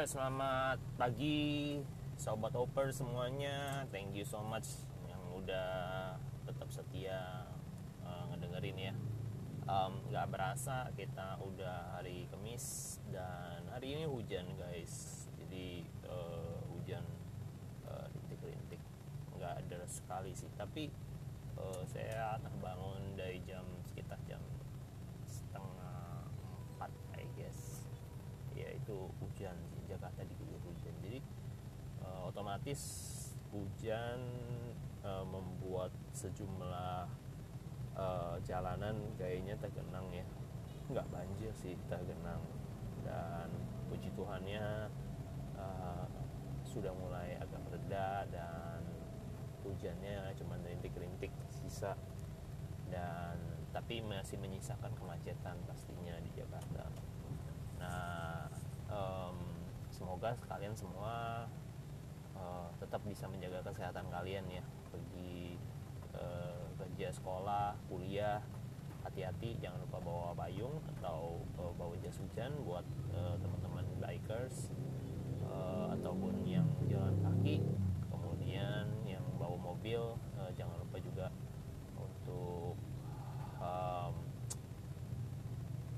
Ya, selamat pagi sobat Oper semuanya. Thank you so much yang udah tetap setia uh, ngedengerin ya. Um, gak berasa kita udah hari Kamis dan hari ini hujan guys. Jadi uh, hujan uh, rintik-rintik. Nggak ada sekali sih. Tapi uh, saya bangun dari jam sekitar jam setengah empat I guess. Ya itu hujan sih Jakarta diguyur hujan. Jadi uh, otomatis hujan uh, membuat sejumlah uh, jalanan kayaknya tergenang ya. Nggak banjir sih tergenang. Dan puji Tuhannya uh, sudah mulai agak reda dan hujannya cuma rintik-rintik sisa. Dan tapi masih menyisakan kemacetan pastinya di Jakarta. Nah, um, semoga kalian semua uh, tetap bisa menjaga kesehatan kalian ya. Pergi uh, kerja sekolah kuliah hati-hati. Jangan lupa bawa payung atau uh, bawa jas hujan buat uh, teman-teman bikers uh, ataupun yang jalan kaki. Kemudian yang bawa mobil uh, jangan lupa juga untuk um,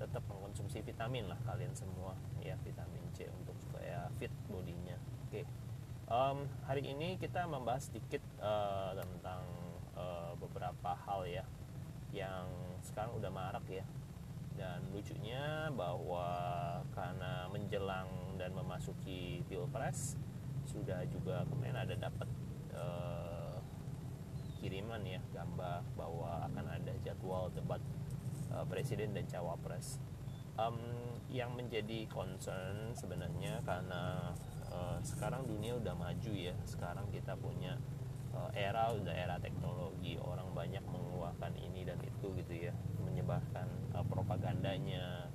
tetap mengkonsumsi vitamin lah kalian semua ya. Vitamin C untuk supaya fit bodinya. Oke. okay. Um, hari ini kita membahas sedikit uh, tentang uh, beberapa hal ya yang sekarang udah marak ya dan lucunya bahwa karena menjelang dan memasuki pilpres sudah juga kemarin ada dapat uh, kiriman ya gambar bahwa akan ada jadwal debat uh, presiden dan cawapres. Um, yang menjadi concern sebenarnya karena sekarang dunia udah maju ya. Sekarang kita punya uh, era udah era teknologi, orang banyak mengeluarkan ini dan itu gitu ya, menyebarkan uh, propagandanya,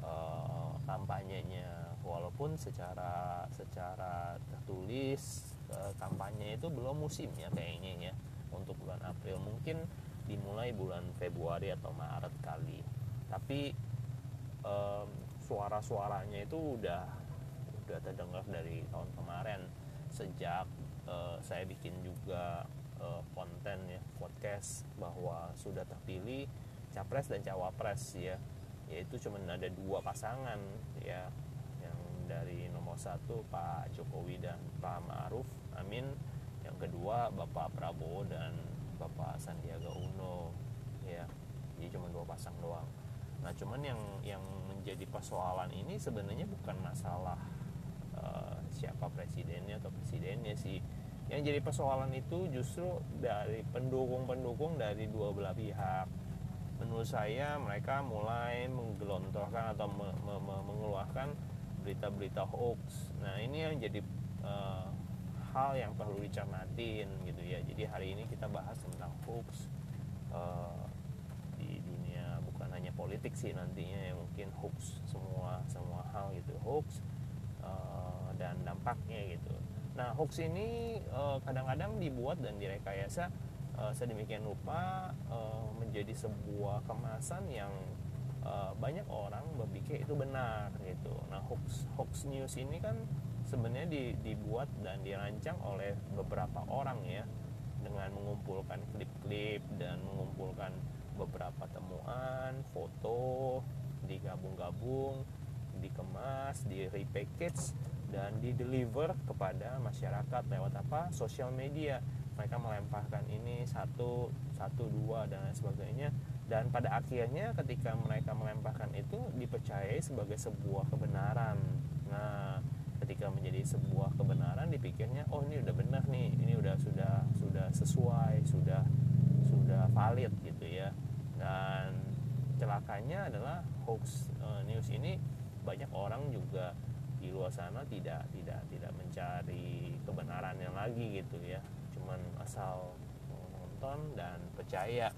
uh, kampanyenya. Walaupun secara secara tertulis uh, kampanye itu belum musim ya kayaknya ya. Untuk bulan April. Mungkin dimulai bulan Februari atau Maret kali. Tapi um, suara-suaranya itu udah udah terdengar dari tahun kemarin sejak uh, saya bikin juga uh, konten ya podcast bahwa sudah terpilih capres dan cawapres ya. Yaitu cuma ada dua pasangan ya yang dari nomor satu Pak Jokowi dan Pak Ma'ruf Amin yang kedua Bapak Prabowo dan Bapak Sandiaga Uno ya. Jadi cuma dua pasang doang. Nah cuman yang yang menjadi persoalan ini sebenarnya bukan masalah siapa presidennya atau presidennya sih. Yang jadi persoalan itu justru dari pendukung-pendukung dari dua belah pihak. Menurut saya mereka mulai menggelontorkan atau me me me mengeluarkan berita-berita hoax. Nah ini yang jadi uh, hal yang perlu dicermatin gitu ya. Jadi hari ini kita bahas tentang hoax uh, di dunia. Bukan hanya politik sih nantinya ya mungkin hoax semua semua hal gitu. Hoax uh, dan dampaknya gitu. Nah hoax ini kadang-kadang uh, dibuat dan direkayasa uh, sedemikian rupa uh, menjadi sebuah kemasan yang banyak orang berpikir itu benar gitu. Nah hoax hoax news ini kan sebenarnya di, dibuat dan dirancang oleh beberapa orang ya dengan mengumpulkan klip-klip dan mengumpulkan beberapa temuan, foto, digabung-gabung, dikemas, di repackage dan di deliver kepada masyarakat lewat apa? sosial media. Mereka melemparkan ini satu, satu, dua dan lain sebagainya. Dan pada akhirnya ketika mereka melemparkan itu dipercayai sebagai sebuah kebenaran. Nah, ketika menjadi sebuah kebenaran dipikirnya oh ini udah benar nih ini udah sudah sudah sesuai sudah sudah valid gitu ya dan celakanya adalah hoax uh, news ini banyak orang juga di luar sana tidak tidak tidak mencari kebenaran yang lagi gitu ya. Cuman asal nonton dan percaya.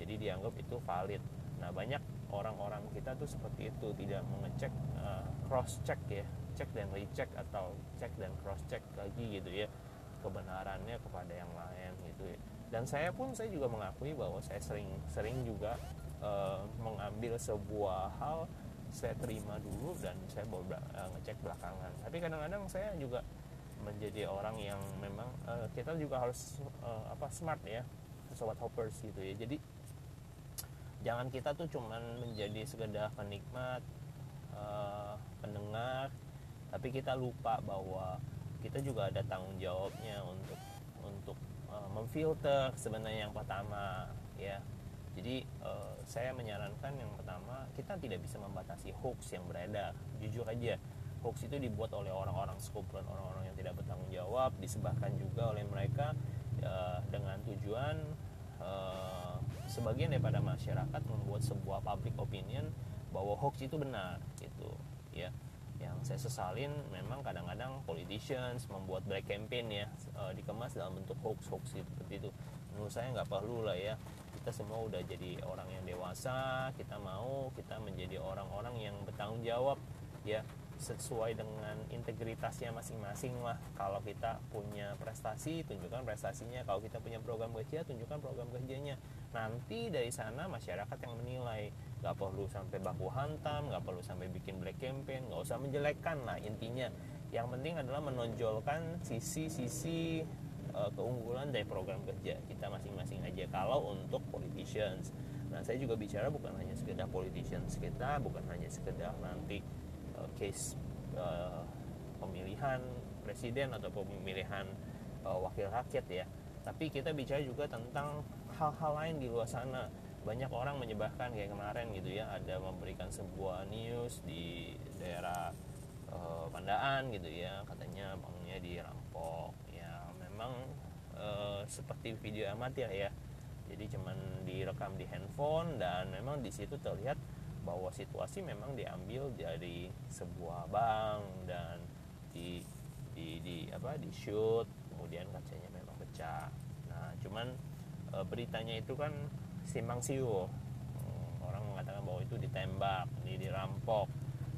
Jadi dianggap itu valid. Nah banyak orang-orang kita tuh seperti itu tidak mengecek uh, cross check ya. Cek dan recheck atau cek dan cross check lagi gitu ya. Kebenarannya kepada yang lain gitu ya. Dan saya pun saya juga mengakui bahwa saya sering sering juga uh, mengambil sebuah hal saya terima dulu dan saya baru uh, ngecek belakangan. Tapi kadang-kadang saya juga menjadi orang yang memang uh, kita juga harus uh, apa smart ya sobat hoppers gitu ya. Jadi jangan kita tuh cuman menjadi sekedar penikmat uh, pendengar tapi kita lupa bahwa kita juga ada tanggung jawabnya untuk untuk uh, memfilter sebenarnya yang pertama ya jadi uh, saya menyarankan yang pertama kita tidak bisa membatasi hoax yang beredar. Jujur aja hoax itu dibuat oleh orang-orang sekumpulan orang-orang yang tidak bertanggung jawab disebabkan juga oleh mereka uh, dengan tujuan uh, sebagian daripada masyarakat membuat sebuah public opinion bahwa hoax itu benar gitu ya. Yang saya sesalin memang kadang-kadang politicians membuat black campaign ya uh, dikemas dalam bentuk hoax hoax seperti itu. Menurut saya nggak perlu lah ya kita semua udah jadi orang yang dewasa kita mau kita menjadi orang-orang yang bertanggung jawab ya sesuai dengan integritasnya masing-masing lah. Kalau kita punya prestasi tunjukkan prestasinya. Kalau kita punya program kerja tunjukkan program kerjanya. Nanti dari sana masyarakat yang menilai. Nggak perlu sampai baku hantam nggak perlu sampai bikin black campaign nggak usah menjelekkan. Lah intinya yang penting adalah menonjolkan sisi-sisi uh, keunggulan dari program kerja kita masing-masing aja. Kalau untuk politicians. Nah saya juga bicara bukan hanya sekedar politicians kita bukan hanya sekedar nanti uh, case uh, pemilihan presiden atau pemilihan uh, wakil rakyat ya. Tapi kita bicara juga tentang hal-hal lain di luar sana. Banyak orang menyebabkan kayak kemarin gitu ya ada memberikan sebuah news di daerah Pandaan gitu ya. Katanya banknya dirampok memang e, seperti video amatir ya. Jadi cuman direkam di handphone dan memang di situ terlihat bahwa situasi memang diambil dari sebuah bank dan di di, di apa di shoot kemudian kacanya memang pecah. Nah cuman e, beritanya itu kan simpang siur. Hmm, orang mengatakan bahwa itu ditembak ini dirampok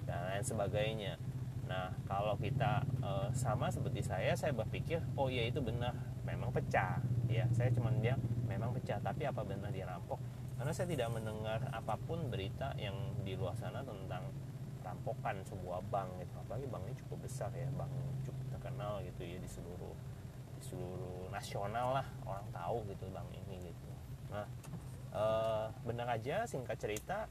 dan lain sebagainya nah kalau kita e, sama seperti saya saya berpikir oh iya itu benar. Memang pecah. Ya saya cuma dia memang pecah tapi apa benar dirampok? Karena saya tidak mendengar apa pun berita yang di luar sana tentang rampokan sebuah bank gitu. Apalagi banknya cukup besar ya bank cukup terkenal gitu ya di seluruh di seluruh nasional lah orang tahu gitu bank ini gitu. Nah uh, benar aja singkat cerita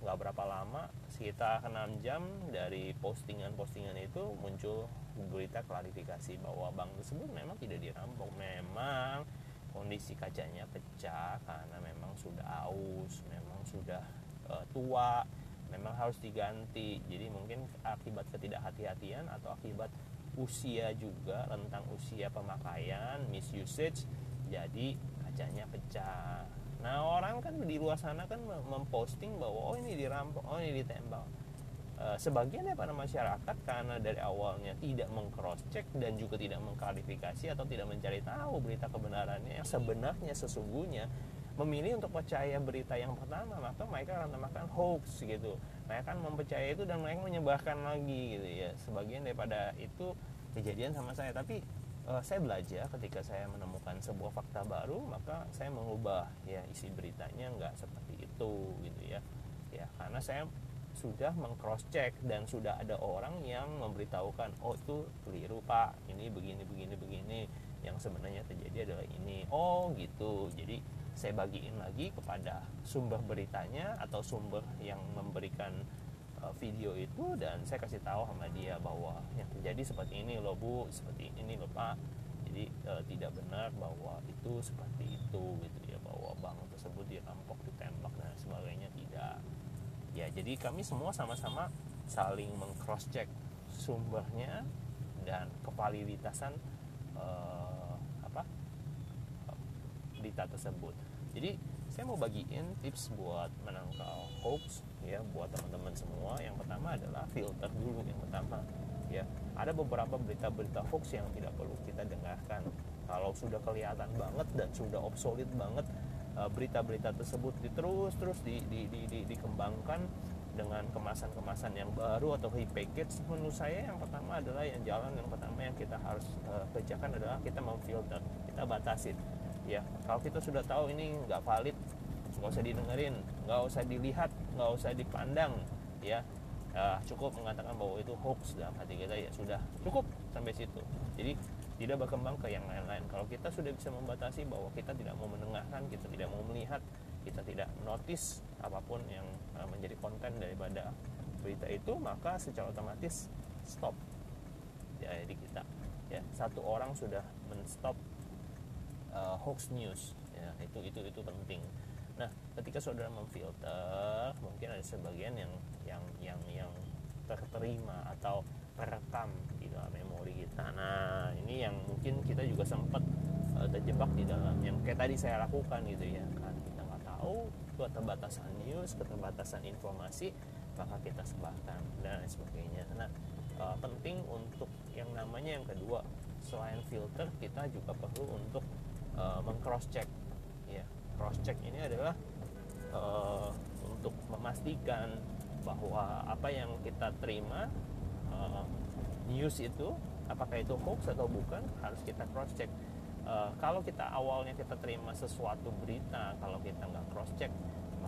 nggak uh, berapa lama sekitar 6 jam dari postingan-postingan itu muncul berita klarifikasi bahwa bank tersebut memang tidak dirampok. Memang kondisi kacanya pecah karena memang sudah aus memang sudah uh, tua memang harus diganti. Jadi mungkin akibat ketidakhati-hatian atau akibat usia juga rentang usia pemakaian misusage jadi kacanya pecah nah orang kan di luar sana kan memposting bahwa oh ini dirampok oh ini ditembak. E, sebagian daripada masyarakat karena dari awalnya tidak mengcross check dan juga tidak mengklarifikasi atau tidak mencari tahu berita kebenarannya yang sebenarnya sesungguhnya memilih untuk percaya berita yang pertama maka mereka akan namakan hoax gitu. Mereka akan mempercayai itu dan mereka menyebarkan lagi gitu ya. Sebagian daripada itu kejadian sama saya. Tapi uh, saya belajar ketika saya menemukan sebuah fakta baru maka saya mengubah ya isi beritanya nggak seperti itu gitu ya. Ya karena saya sudah mengcross check dan sudah ada orang yang memberitahukan oh itu keliru pak. Ini begini begini begini. Yang sebenarnya terjadi adalah ini. Oh gitu. Jadi saya bagiin lagi kepada sumber beritanya atau sumber yang memberikan uh, video itu dan saya kasih tahu sama dia bahwa yang terjadi seperti ini loh bu seperti ini loh pak. Jadi uh, tidak benar bahwa itu seperti itu gitu ya bahwa bank tersebut dirampok ditembak dan sebagainya tidak. Ya jadi kami semua sama-sama saling mengcross check sumbernya dan kevaliditasan uh, apa berita tersebut. Jadi saya mau bagiin tips buat menangkal hoax ya buat teman-teman semua. Yang pertama adalah filter dulu yang pertama ya. Ada beberapa berita-berita hoax yang tidak perlu kita dengarkan. Kalau sudah kelihatan banget dan sudah obsolete banget eh, berita-berita tersebut terus terus di, di, di, di, dikembangkan dengan kemasan-kemasan yang baru atau repackage menurut saya yang pertama adalah yang jalan yang pertama yang kita harus uh, kerjakan adalah kita memfilter kita batasin ya kalau kita sudah tahu ini nggak valid nggak usah didengerin nggak usah dilihat nggak usah dipandang ya. Uh, cukup mengatakan bahwa itu hoax dalam hati kita ya sudah cukup sampai situ. Jadi tidak berkembang ke yang lain-lain. Kalau kita sudah bisa membatasi bahwa kita tidak mau mendengarkan kita tidak mau melihat kita tidak notice apa pun yang uh, menjadi konten daripada berita itu maka secara otomatis stop ya jadi kita. Ya satu orang sudah menstop uh, hoax news. Ya itu itu itu penting. Nah ketika saudara memfilter mungkin ada sebagian yang yang yang yang terterima atau terekam di dalam memori kita nah ini yang mungkin kita juga sempat uh, terjebak di dalam yang kayak tadi saya lakukan gitu ya kan. Kita nggak tahu keterbatasan news keterbatasan informasi maka kita sebarkan dan sebagainya. Nah uh, penting untuk yang namanya yang kedua selain filter kita juga perlu untuk uh, mengcross check ya cross check ini adalah uh, untuk memastikan bahwa apa yang kita terima uh, news itu apakah itu hoax atau bukan harus kita cross check uh, kalau kita awalnya kita terima sesuatu berita kalau kita nggak cross check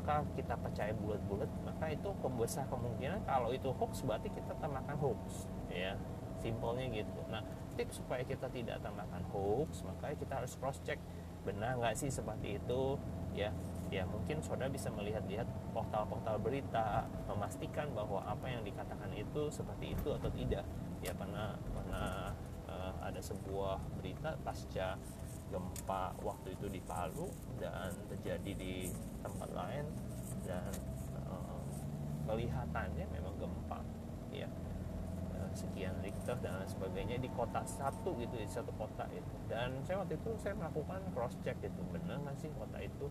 maka kita percaya bulat-bulat maka itu pembesar kemungkinan kalau itu hoax berarti kita tambahkan hoax. Ya simpelnya gitu. Nah supaya kita tidak tambahkan hoax maka kita harus cross check benar nggak sih seperti itu? Ya ya mungkin saudara bisa melihat-lihat portal-portal berita memastikan bahwa apa yang dikatakan itu seperti itu atau tidak. Ya karena karena uh, ada sebuah berita pasca gempa waktu itu di Palu dan terjadi di tempat lain dan uh, kelihatannya memang gempa. Ya sekian Richter dan lain sebagainya di kota satu gitu di satu kota itu. Dan saya waktu itu saya melakukan cross check itu benar nggak sih kota itu?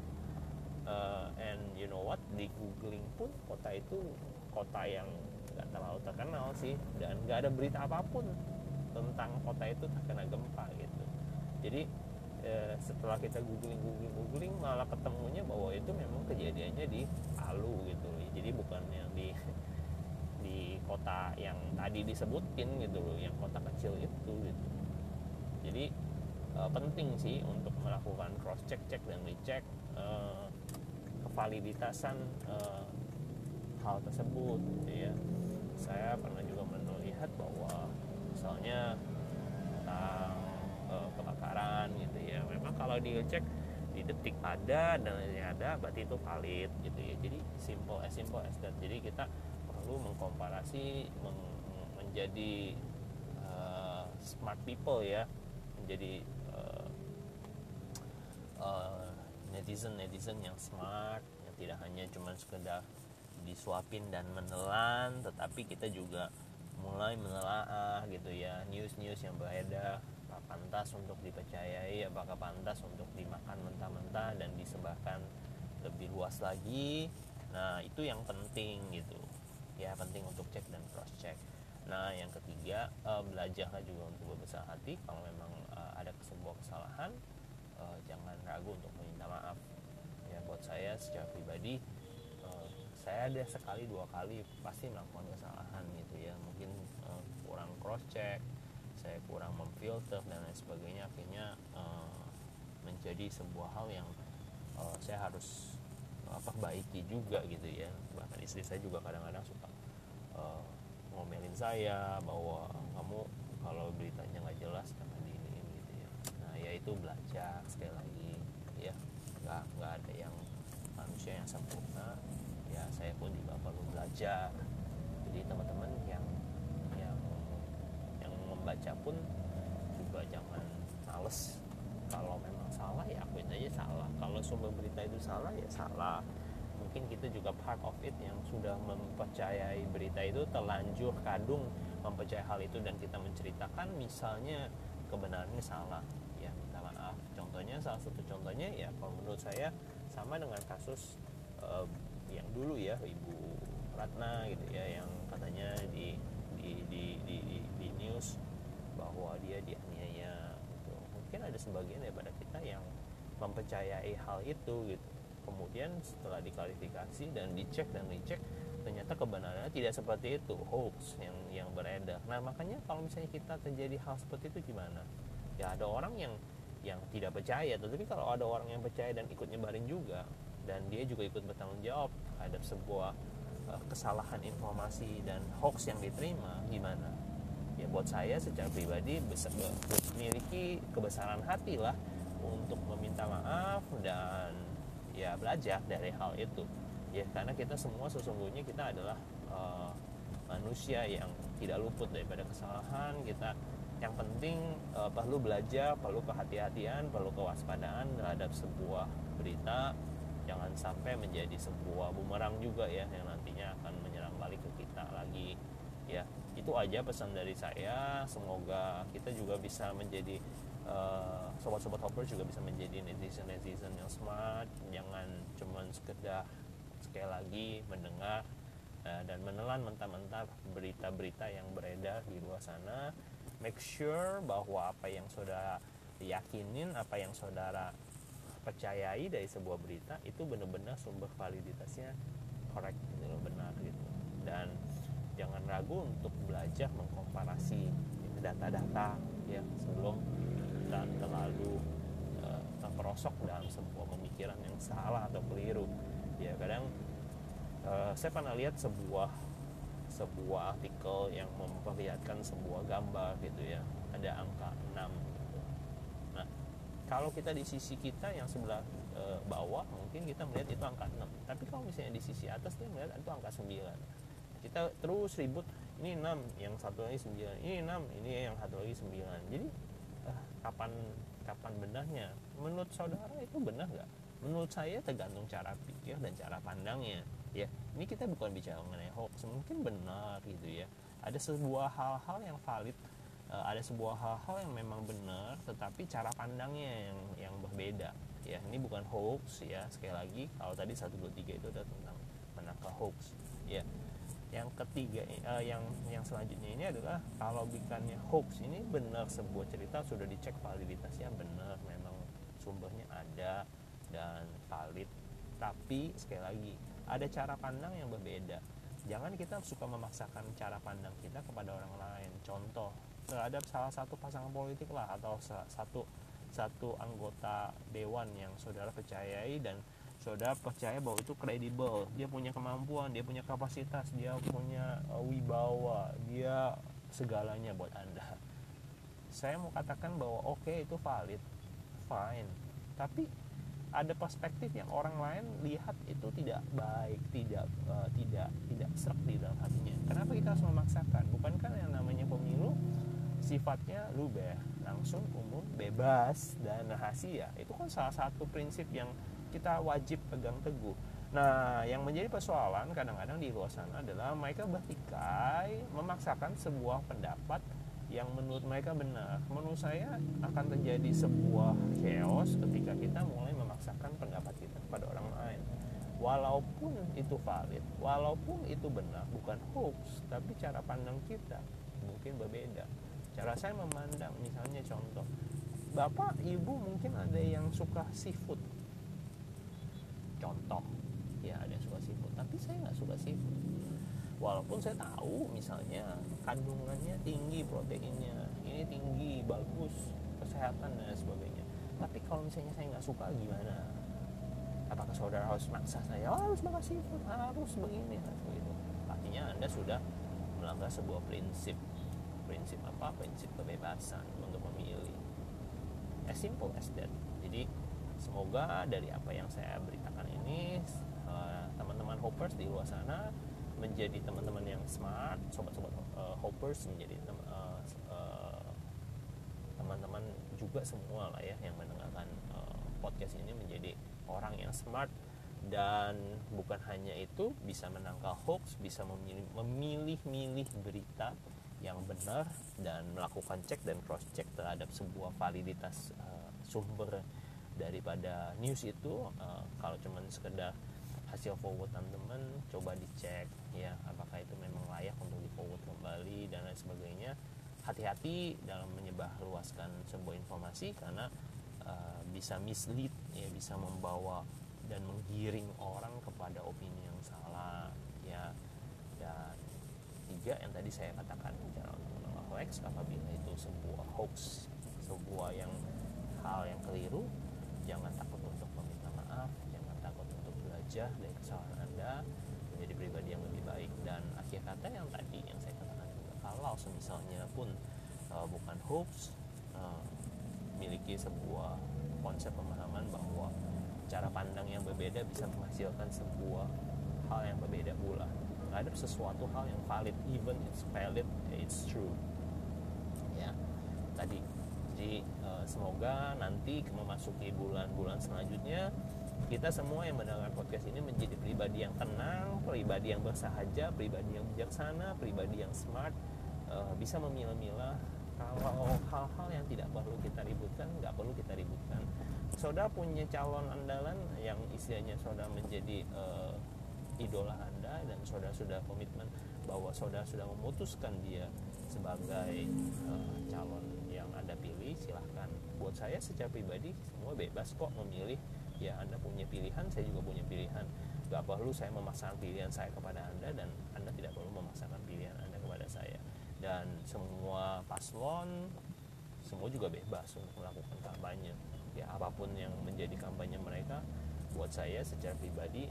Uh, and you know what? Di googling pun kota itu kota yang nggak terlalu terkenal sih dan nggak ada berita apa pun tentang kota itu terkena gempa gitu. Jadi uh, setelah kita googling googling googling malah ketemunya bahwa itu memang kejadiannya di Palu gitu. Jadi bukan yang di kota yang tadi disebutin gitu loh yang kota kecil itu gitu. Jadi uh, penting sih untuk melakukan cross check check dan recheck uh, kevaliditasan uh, hal tersebut gitu ya. Saya pernah juga melihat bahwa misalnya tentang uh, kebakaran gitu ya memang kalau dicek di detik ada dan ada berarti itu valid gitu ya. Jadi simple as simple as that. Jadi kita perlu mengkomparasi meng, menjadi uh, smart people ya menjadi uh, uh, netizen netizen yang smart yang tidak hanya cuma sekedar disuapin dan menelan tetapi kita juga mulai menelaah gitu ya news-news yang beredar apakah pantas untuk dipercayai apakah pantas untuk dimakan mentah-mentah dan disebarkan lebih luas lagi. Nah itu yang penting gitu ya penting untuk cek dan cross check nah yang ketiga uh, belajarlah juga untuk berbesar hati kalau memang uh, ada sebuah kesalahan. Uh, jangan ragu untuk meminta maaf. Ya buat saya secara pribadi saya ada sekali dua kali pasti melakukan kesalahan gitu ya. Mungkin uh, kurang cross check saya kurang memfilter dan lain sebagainya akhirnya uh, menjadi sebuah hal yang uh, saya harus perbaiki juga gitu ya. Bahkan istri saya juga kadang-kadang suka uh, ngomelin saya bahwa kamu kalau beritanya nggak jelas jangan diinin gitu ya. Nah ya itu belajar sekali lagi ya. Nggak nggak ada yang manusia yang sempurna. Ya saya pun juga perlu belajar. Jadi teman-teman yang yang yang membaca pun juga jangan males kalau salah ya akuin aja salah. Kalau sumber berita itu salah ya salah. Mungkin kita juga part of it yang sudah mempercayai berita itu terlanjur kadung mempercayai hal itu dan kita menceritakan misalnya kebenarannya salah. Ya minta maaf. Contohnya salah satu contohnya ya kalau menurut saya sama dengan kasus uh, yang dulu ya ibu Ratna gitu ya yang katanya di di di di, di, di news bahwa dia dianiaya gitu. mungkin ada sebagian daripada kita yang mempercayai hal itu gitu. Kemudian setelah diklarifikasi dan dicek dan dicek ternyata kebenarannya tidak seperti itu hoax yang yang beredar. Nah makanya kalau misalnya kita terjadi hal seperti itu gimana? Ya ada orang yang yang tidak percaya tetapi kalau ada orang yang percaya dan ikut nyebarin juga dan dia juga ikut bertanggung jawab terhadap sebuah uh, kesalahan informasi dan hoax yang diterima gimana? Ya buat saya secara pribadi besar, memiliki kebesaran hati lah untuk meminta maaf dan ya belajar dari hal itu. Ya karena kita semua sesungguhnya kita adalah uh, manusia yang tidak luput daripada kesalahan. Kita yang penting uh, perlu belajar perlu kehati-hatian perlu kewaspadaan terhadap sebuah berita. Jangan sampai menjadi sebuah bumerang juga ya yang nantinya akan menyerang balik ke kita lagi. Ya itu aja pesan dari saya. Semoga kita juga bisa menjadi uh, sobat-sobat hopper juga bisa menjadi netizen netizen yang smart jangan cuman sekedar sekali lagi mendengar uh, dan menelan mentah-mentah berita-berita yang beredar di luar sana. Make sure bahwa apa yang saudara yakinin apa yang saudara percayai dari sebuah berita itu benar-benar sumber validitasnya korek gitu benar gitu. Dan jangan ragu untuk belajar mengkomparasi data-data ya sebelum kita terlalu uh, terperosok dalam sebuah pemikiran yang salah atau keliru. Ya kadang uh, saya pernah lihat sebuah sebuah artikel yang memperlihatkan sebuah gambar gitu ya ada angka 6 gitu. nah kalau kita di sisi kita yang sebelah e, bawah mungkin kita melihat itu angka 6 tapi kalau misalnya di sisi atas dia melihat itu angka 9 kita terus ribut ini 6 yang satu lagi 9 ini 6 ini yang satu lagi 9 jadi kapan kapan benarnya menurut saudara itu benar nggak? Menurut saya tergantung cara pikir dan cara pandangnya ya. Ini kita bukan bicara mengenai hoax mungkin benar gitu ya. Ada sebuah hal-hal yang valid uh, ada sebuah hal-hal yang memang benar tetapi cara pandangnya yang yang berbeda ya. Ini bukan hoax ya. Sekali lagi kalau tadi 123 itu adalah tentang menangkal hoax ya yang ketiga uh, yang yang selanjutnya ini adalah kalau bukannya hoax ini benar sebuah cerita sudah dicek validitasnya benar memang sumbernya ada dan valid. Tapi sekali lagi ada cara pandang yang berbeda. Jangan kita suka memaksakan cara pandang kita kepada orang lain. Contoh terhadap salah satu pasangan politik lah atau satu satu anggota dewan yang saudara percayai dan saudara percaya bahwa itu kredibel dia punya kemampuan dia punya kapasitas dia punya uh, wibawa dia segalanya buat anda saya mau katakan bahwa oke okay, itu valid fine tapi ada perspektif yang orang lain lihat itu tidak baik, tidak uh, tidak tidak serak di dalam hatinya. Kenapa kita harus memaksakan? Bukankah yang namanya pemilu sifatnya luber, langsung umum, bebas dan rahasia. Itu kan salah satu prinsip yang kita wajib pegang teguh. Nah, yang menjadi persoalan kadang-kadang di luar sana adalah mereka bertikai memaksakan sebuah pendapat yang menurut mereka benar. Menurut saya akan terjadi sebuah chaos ketika kita mulai memaksakan pendapat kita kepada orang lain walaupun itu valid walaupun itu benar bukan hoax tapi cara pandang kita mungkin berbeda cara saya memandang misalnya contoh bapak ibu mungkin ada yang suka seafood contoh. Ya ada yang suka seafood. Tapi saya nggak suka seafood. Walaupun saya tahu misalnya kandungannya tinggi proteinnya. Ini tinggi bagus kesehatan dan sebagainya. Tapi kalau misalnya saya nggak suka gimana? Apakah saudara harus maksa saya oh, harus makan seafood harus begini harus begitu artinya anda sudah melanggar sebuah prinsip. Prinsip apa? Prinsip kebebasan untuk memilih. As simple as that. Jadi semoga dari apa yang saya beritakan ini eh, teman-teman hoppers di luar sana menjadi teman-teman yang smart sobat-sobat uh, hoppers menjadi teman uh, uh, teman-teman juga semua lah ya yang mendengarkan uh, podcast ini menjadi orang yang smart. Dan bukan hanya itu bisa menangkal hoax bisa memilih-milih berita yang benar dan melakukan cek dan cross check terhadap sebuah validitas uh, sumber daripada news itu uh, kalau cuman sekedar hasil forward teman-teman coba dicek ya apakah itu memang layak untuk di forward kembali dan lain sebagainya. Hati-hati dalam menyebarluaskan sebuah informasi karena uh, bisa mislead ya bisa membawa dan menggiring orang kepada opini yang salah ya. Dan tiga yang tadi saya katakan jangan hoax apabila itu sebuah hoax sebuah yang hal yang keliru jangan takut untuk meminta maaf jangan takut untuk belajar dari kesalahan anda menjadi pribadi yang lebih baik. Dan akhir kata yang tadi yang saya katakan juga kalau misalnya pun uh, bukan hoax uh, miliki sebuah konsep pemahaman bahwa cara pandang yang berbeda bisa menghasilkan sebuah hal yang berbeda pula. Ada sesuatu hal yang valid even it's valid it's true. Ya tadi jadi uh, semoga nanti memasuki bulan-bulan selanjutnya kita semua yang mendengar podcast ini menjadi pribadi yang tenang, pribadi yang bersahaja, pribadi yang bijaksana, pribadi yang smart, uh, bisa memilah-milah kalau hal-hal yang tidak perlu kita ributkan, nggak perlu kita ributkan. Saudara punya calon andalan yang istilahnya saudara menjadi uh, idola Anda dan saudara sudah komitmen bahwa saudara sudah memutuskan dia sebagai uh, calon Anda pilih, silahkan. Buat saya secara pribadi semua bebas kok memilih. Ya Anda punya pilihan saya juga punya pilihan. Gak perlu saya memaksakan pilihan saya kepada Anda dan Anda tidak perlu memaksakan pilihan Anda kepada saya. Dan semua paslon semua juga bebas untuk melakukan kampanye. Ya apa pun yang menjadi kampanye mereka buat saya secara pribadi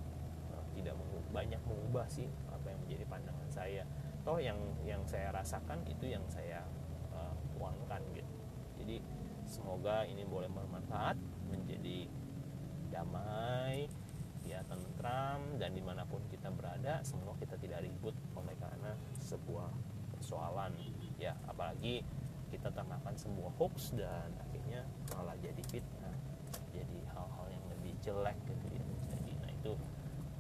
uh, tidak banyak mengubah sih apa yang menjadi pandangan saya. Toh yang yang saya rasakan itu yang saya uh, uangkan gitu. jadi semoga ini boleh bermanfaat menjadi damai ya tentram dan di mana pun kita berada semua kita tidak ribut oleh karena sebuah persoalan. Ya apalagi kita termakan sebuah hoax dan akhirnya malah jadi fitnah jadi hal-hal yang lebih jelek gitu ya. Jadi nah itu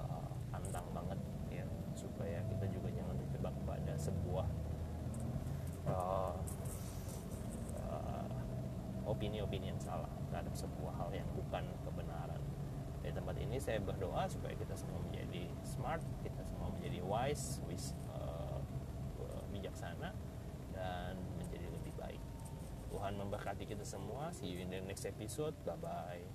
uh, pantang banget ya supaya kita juga jangan terjebak pada sebuah uh, uh, opini-opini yang salah terhadap sebuah hal yang bukan kebenaran. Di tempat ini saya berdoa supaya kita semua menjadi smart kita semua menjadi wise wis uh, bijaksana dan menjadi lebih baik. Tuhan memberkati kita semua. See you in the next episode. Bye bye